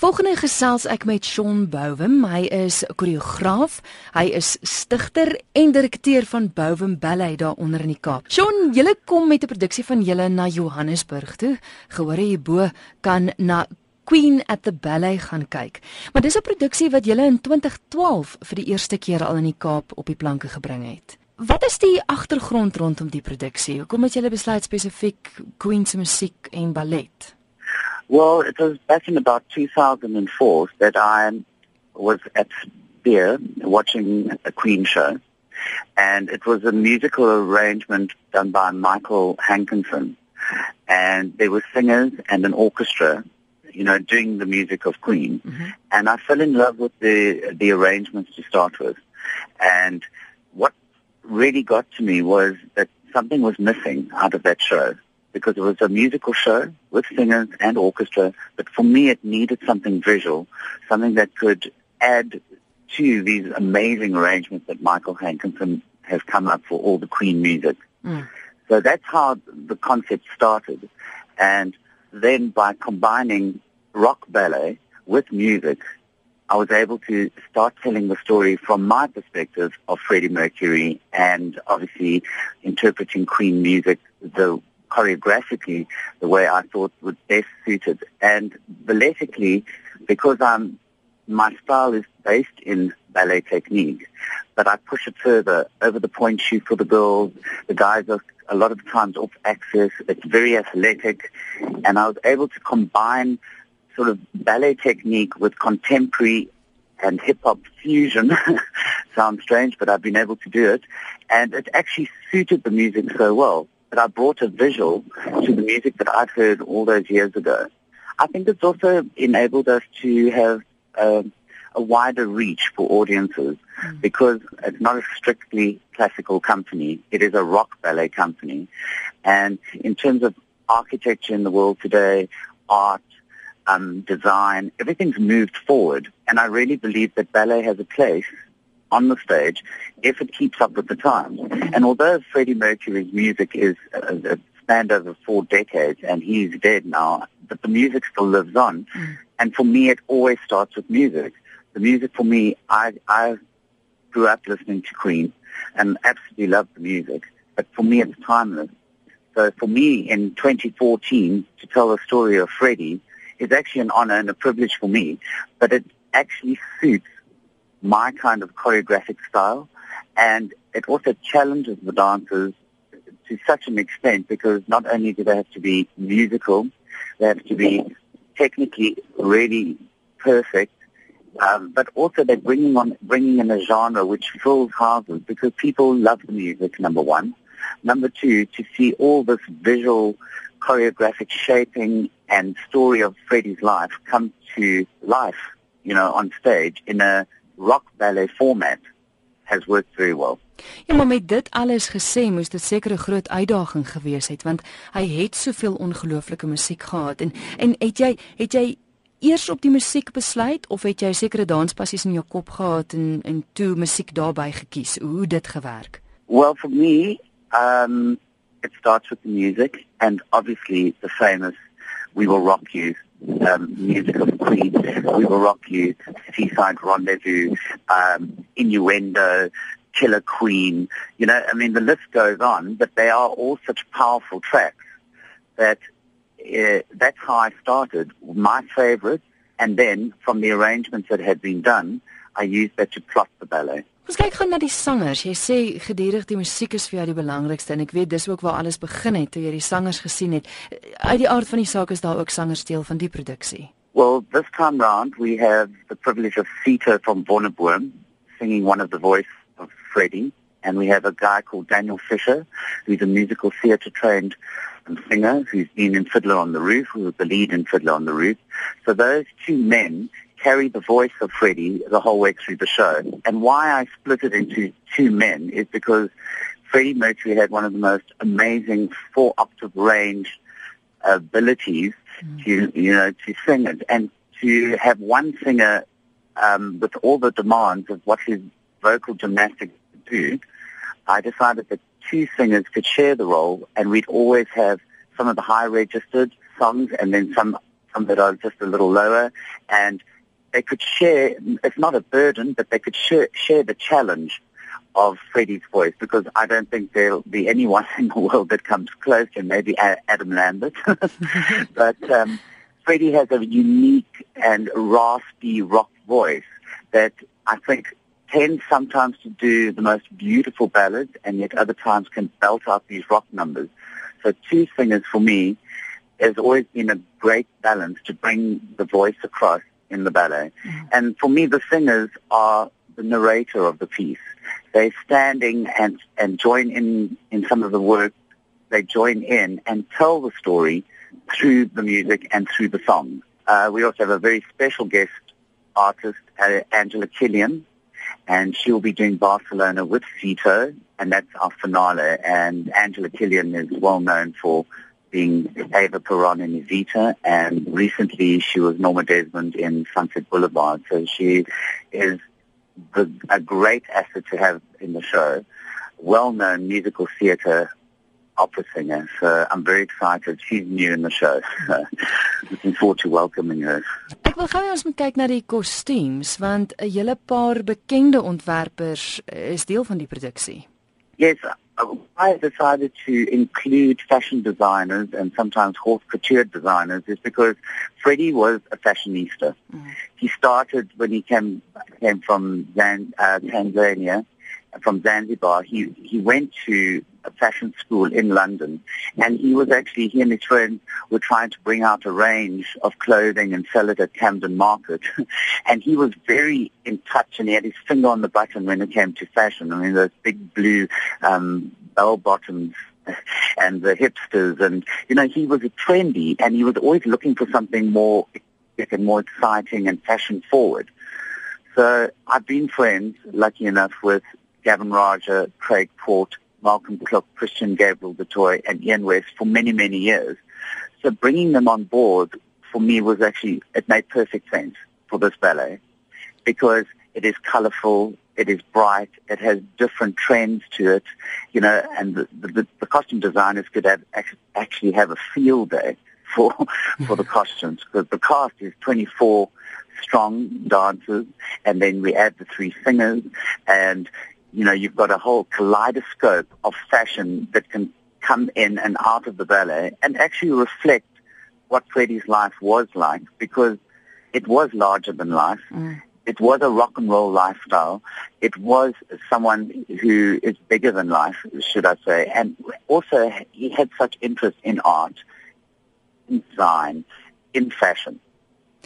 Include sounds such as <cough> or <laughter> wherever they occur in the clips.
Volgende gesels ek met Shaun Bouwem. Hy is koreograaf. Hy is stigter en direkteur van Bouwem Ballet daar onder in die Kaap. Shaun, julle kom met 'n produksie van julle na Johannesburg toe. Gehoor jy bo kan na Queen at the Ballet gaan kyk. Maar dis 'n produksie wat julle in 2012 vir die eerste keer al in die Kaap op die planke gebring het. Wat is die agtergrond rondom die produksie? Hoekom het julle besluit spesifiek Queen se musiek en ballet? Well, it was back in about 2004 that I was at Beer watching a Queen show. And it was a musical arrangement done by Michael Hankinson. And there were singers and an orchestra, you know, doing the music of Queen. Mm-hmm. And I fell in love with the, the arrangements to start with. And what really got to me was that something was missing out of that show because it was a musical show with singers and orchestra, but for me it needed something visual, something that could add to these amazing arrangements that Michael Hankinson has come up for all the Queen music. Mm. So that's how the concept started. And then by combining rock ballet with music, I was able to start telling the story from my perspective of Freddie Mercury and obviously interpreting Queen music the choreographically the way I thought would best suit it. And balletically, because I'm, my style is based in ballet technique, but I push it further over the point shoot for the girls. The guys are a lot of times off axis. It's very athletic. And I was able to combine sort of ballet technique with contemporary and hip hop fusion. <laughs> Sounds strange, but I've been able to do it. And it actually suited the music so well but I brought a visual to the music that I'd heard all those years ago. I think it's also enabled us to have a, a wider reach for audiences mm. because it's not a strictly classical company. It is a rock ballet company. And in terms of architecture in the world today, art, um, design, everything's moved forward. And I really believe that ballet has a place on the stage if it keeps up with the times. And although Freddie Mercury's music is uh, spanned over four decades and he's dead now, but the music still lives on. Mm. And for me, it always starts with music. The music for me, I, I grew up listening to Queen and absolutely loved the music. But for me, it's timeless. So for me, in 2014, to tell the story of Freddie is actually an honor and a privilege for me. But it actually suits my kind of choreographic style. And it also challenges the dancers to such an extent because not only do they have to be musical, they have to be technically really perfect, um, but also they're bringing on bringing in a genre which fills houses because people love the music. Number one, number two, to see all this visual choreographic shaping and story of Freddie's life come to life, you know, on stage in a rock ballet format has worked very well. Ja, maar met dit alles gesê, moes dit seker 'n groot uitdaging gewees het want hy het soveel ongelooflike musiek gehad en en het jy het jy eers op die musiek besluit of het jy sekere danspassies in jou kop gehad en en toe musiek daarbey gekies? Hoe dit gewerk? Well, for me, um it starts with the music and obviously the famous We Will Rock You um, music of Queen, We Will Rock You, Seaside Rendezvous, um, Innuendo, Killer Queen. You know, I mean, the list goes on, but they are all such powerful tracks that uh, that's how I started. My favorite, and then from the arrangements that had been done, I used that to plot the ballet. Ons kyk gou na die sangers. Jy sê gedurig die musiek is vir jou die belangrikste en ek weet dis ook waar alles begin het toe jy die sangers gesien het. Uit die aard van die saak is daar ook sangers deel van die produksie. Well, this time round we have the privilege of Sita from Bonneburn singing one of the voice of Freddie and we have a guy called Daniel Fisher who's a musical theater trained singer who's been in Fiddler on the Roof, who was the lead in Fiddler on the Roof. So those two men carry the voice of Freddie the whole way through the show. And why I split it into two men is because Freddie Mercury had one of the most amazing four octave range abilities mm. to, you know, to sing it and to have one singer um, with all the demands of what his vocal gymnastics do. I decided that two singers could share the role and we'd always have some of the high registered songs and then some some that are just a little lower, and they could share, it's not a burden, but they could share, share the challenge of Freddie's voice because I don't think there'll be anyone <laughs> in the world that comes close and maybe Adam Lambert. <laughs> but um, Freddie has a unique and raspy rock voice that I think tends sometimes to do the most beautiful ballads and yet other times can belt out these rock numbers. So two singers for me has always been a great balance to bring the voice across in the ballet. Mm-hmm. And for me, the singers are the narrator of the piece. They're standing and, and join in, in some of the work. They join in and tell the story through the music and through the song. Uh, we also have a very special guest artist, uh, Angela Killian, and she will be doing Barcelona with Cito, and that's our finale. And Angela Killian is well known for being Ava Peron in Evita, and recently she was Norma Desmond in Sunset Boulevard. So she is the, a great asset to have in the show. Well-known musical theatre opera singer, so I'm very excited. She's new in the show. So <laughs> looking forward to welcoming her. Ek wil gou ons moet kyk na die kostuums want 'n hele paar bekende ontwerpers is deel van die produksie. Yes, I decided to include fashion designers and sometimes haute couture designers is because Freddie was a fashionista. Mm. He started when he came came from Zan, uh, Tanzania from Zanzibar, he, he went to fashion school in London and he was actually, he and his friends were trying to bring out a range of clothing and sell it at Camden Market. <laughs> and he was very in touch and he had his finger on the button when it came to fashion. I mean, those big blue um, bell bottoms <laughs> and the hipsters and, you know, he was a trendy and he was always looking for something more and more exciting and fashion forward. So I've been friends, lucky enough, with Gavin Rajah, Craig Port, Malcolm Kluk, Christian Gabriel Detoy, and Ian West for many, many years. So bringing them on board for me was actually, it made perfect sense for this ballet because it is colorful, it is bright, it has different trends to it, you know, and the, the, the costume designers could have, actually have a field day <laughs> for, for the costumes because the cast is 24 strong dancers and then we add the three singers and you know, you've got a whole kaleidoscope of fashion that can come in and out of the ballet and actually reflect what Freddie's life was like because it was larger than life. Mm. It was a rock and roll lifestyle. It was someone who is bigger than life, should I say. And also he had such interest in art, in design, in fashion.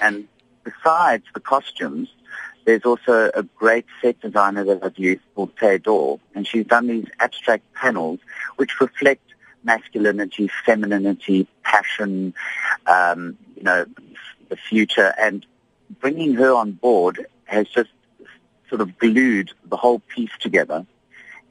And besides the costumes, there's also a great set designer that I've used called Theodore, and she's done these abstract panels which reflect masculinity, femininity, passion, um, you know, the future, and bringing her on board has just sort of glued the whole piece together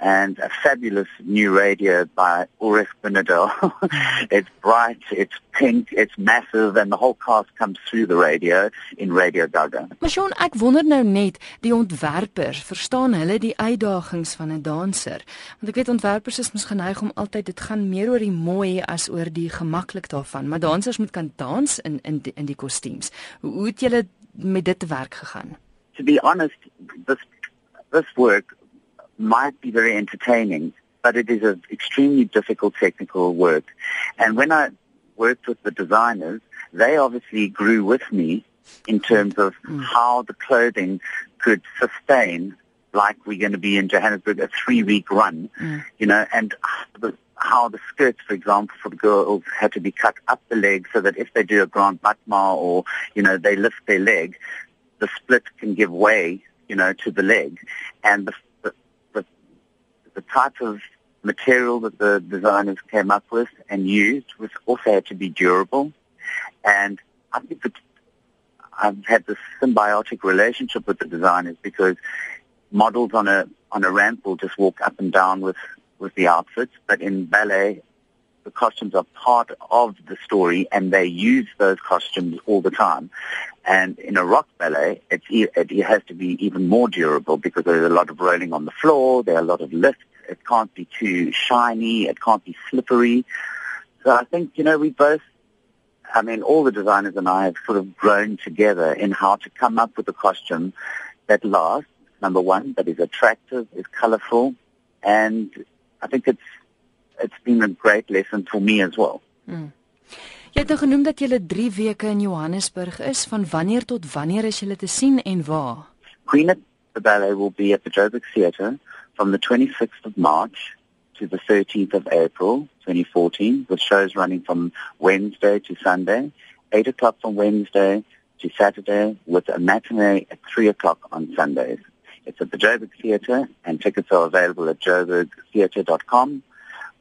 and a fabulous new radio by Ulrich Benedel. <laughs> it's bright, it's pink, it's massive, and the whole cast comes through the radio in Radio Gaga. Maar Sean, ek wonder nou net, die ontwerpers, verstaan hulle die uitdagings van 'n danser? Want ek weet ontwerpers is mos geneig om altyd dit gaan meer oor die mooi as oor die gemaklik daarvan, maar dansers moet kan dans in in die, in die kostuums. Hoe, hoe het julle met dit te werk gegaan? To be honest, this this work might be very entertaining, but it is an extremely difficult technical work. And when I worked with the designers, they obviously grew with me in terms of mm. how the clothing could sustain, like we're going to be in Johannesburg, a three-week run, mm. you know, and how the skirts, for example, for the girls had to be cut up the leg so that if they do a grand battement or, you know, they lift their leg, the split can give way, you know, to the leg. And the the type of material that the designers came up with and used was also had to be durable. And I think that I've had this symbiotic relationship with the designers because models on a on a ramp will just walk up and down with with the outfits, but in ballet, the costumes are part of the story, and they use those costumes all the time. And in a rock ballet, it's, it has to be even more durable because there's a lot of rolling on the floor, there are a lot of lifts, it can't be too shiny, it can't be slippery. So I think, you know, we both I mean, all the designers and I have sort of grown together in how to come up with a costume that lasts, number one, that is attractive, is colorful, and I think it's it's been a great lesson for me as well. Hmm. Jy het nou genoem dat jy 3 weke in Johannesburg is. Van wanneer tot wanneer is jy te sien en waar? Queen at the Ballet will be at the Joburg Theatre from the 26th of March to the 13th of April 2014, with shows running from Wednesday to Sunday, 8 o'clock from Wednesday to Saturday, with a matinee at 3 o'clock on Sundays. It's at the Joburg Theatre, and tickets are available at joburgtheatre.com,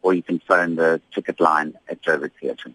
or you can phone the ticket line at Joburg Theatre.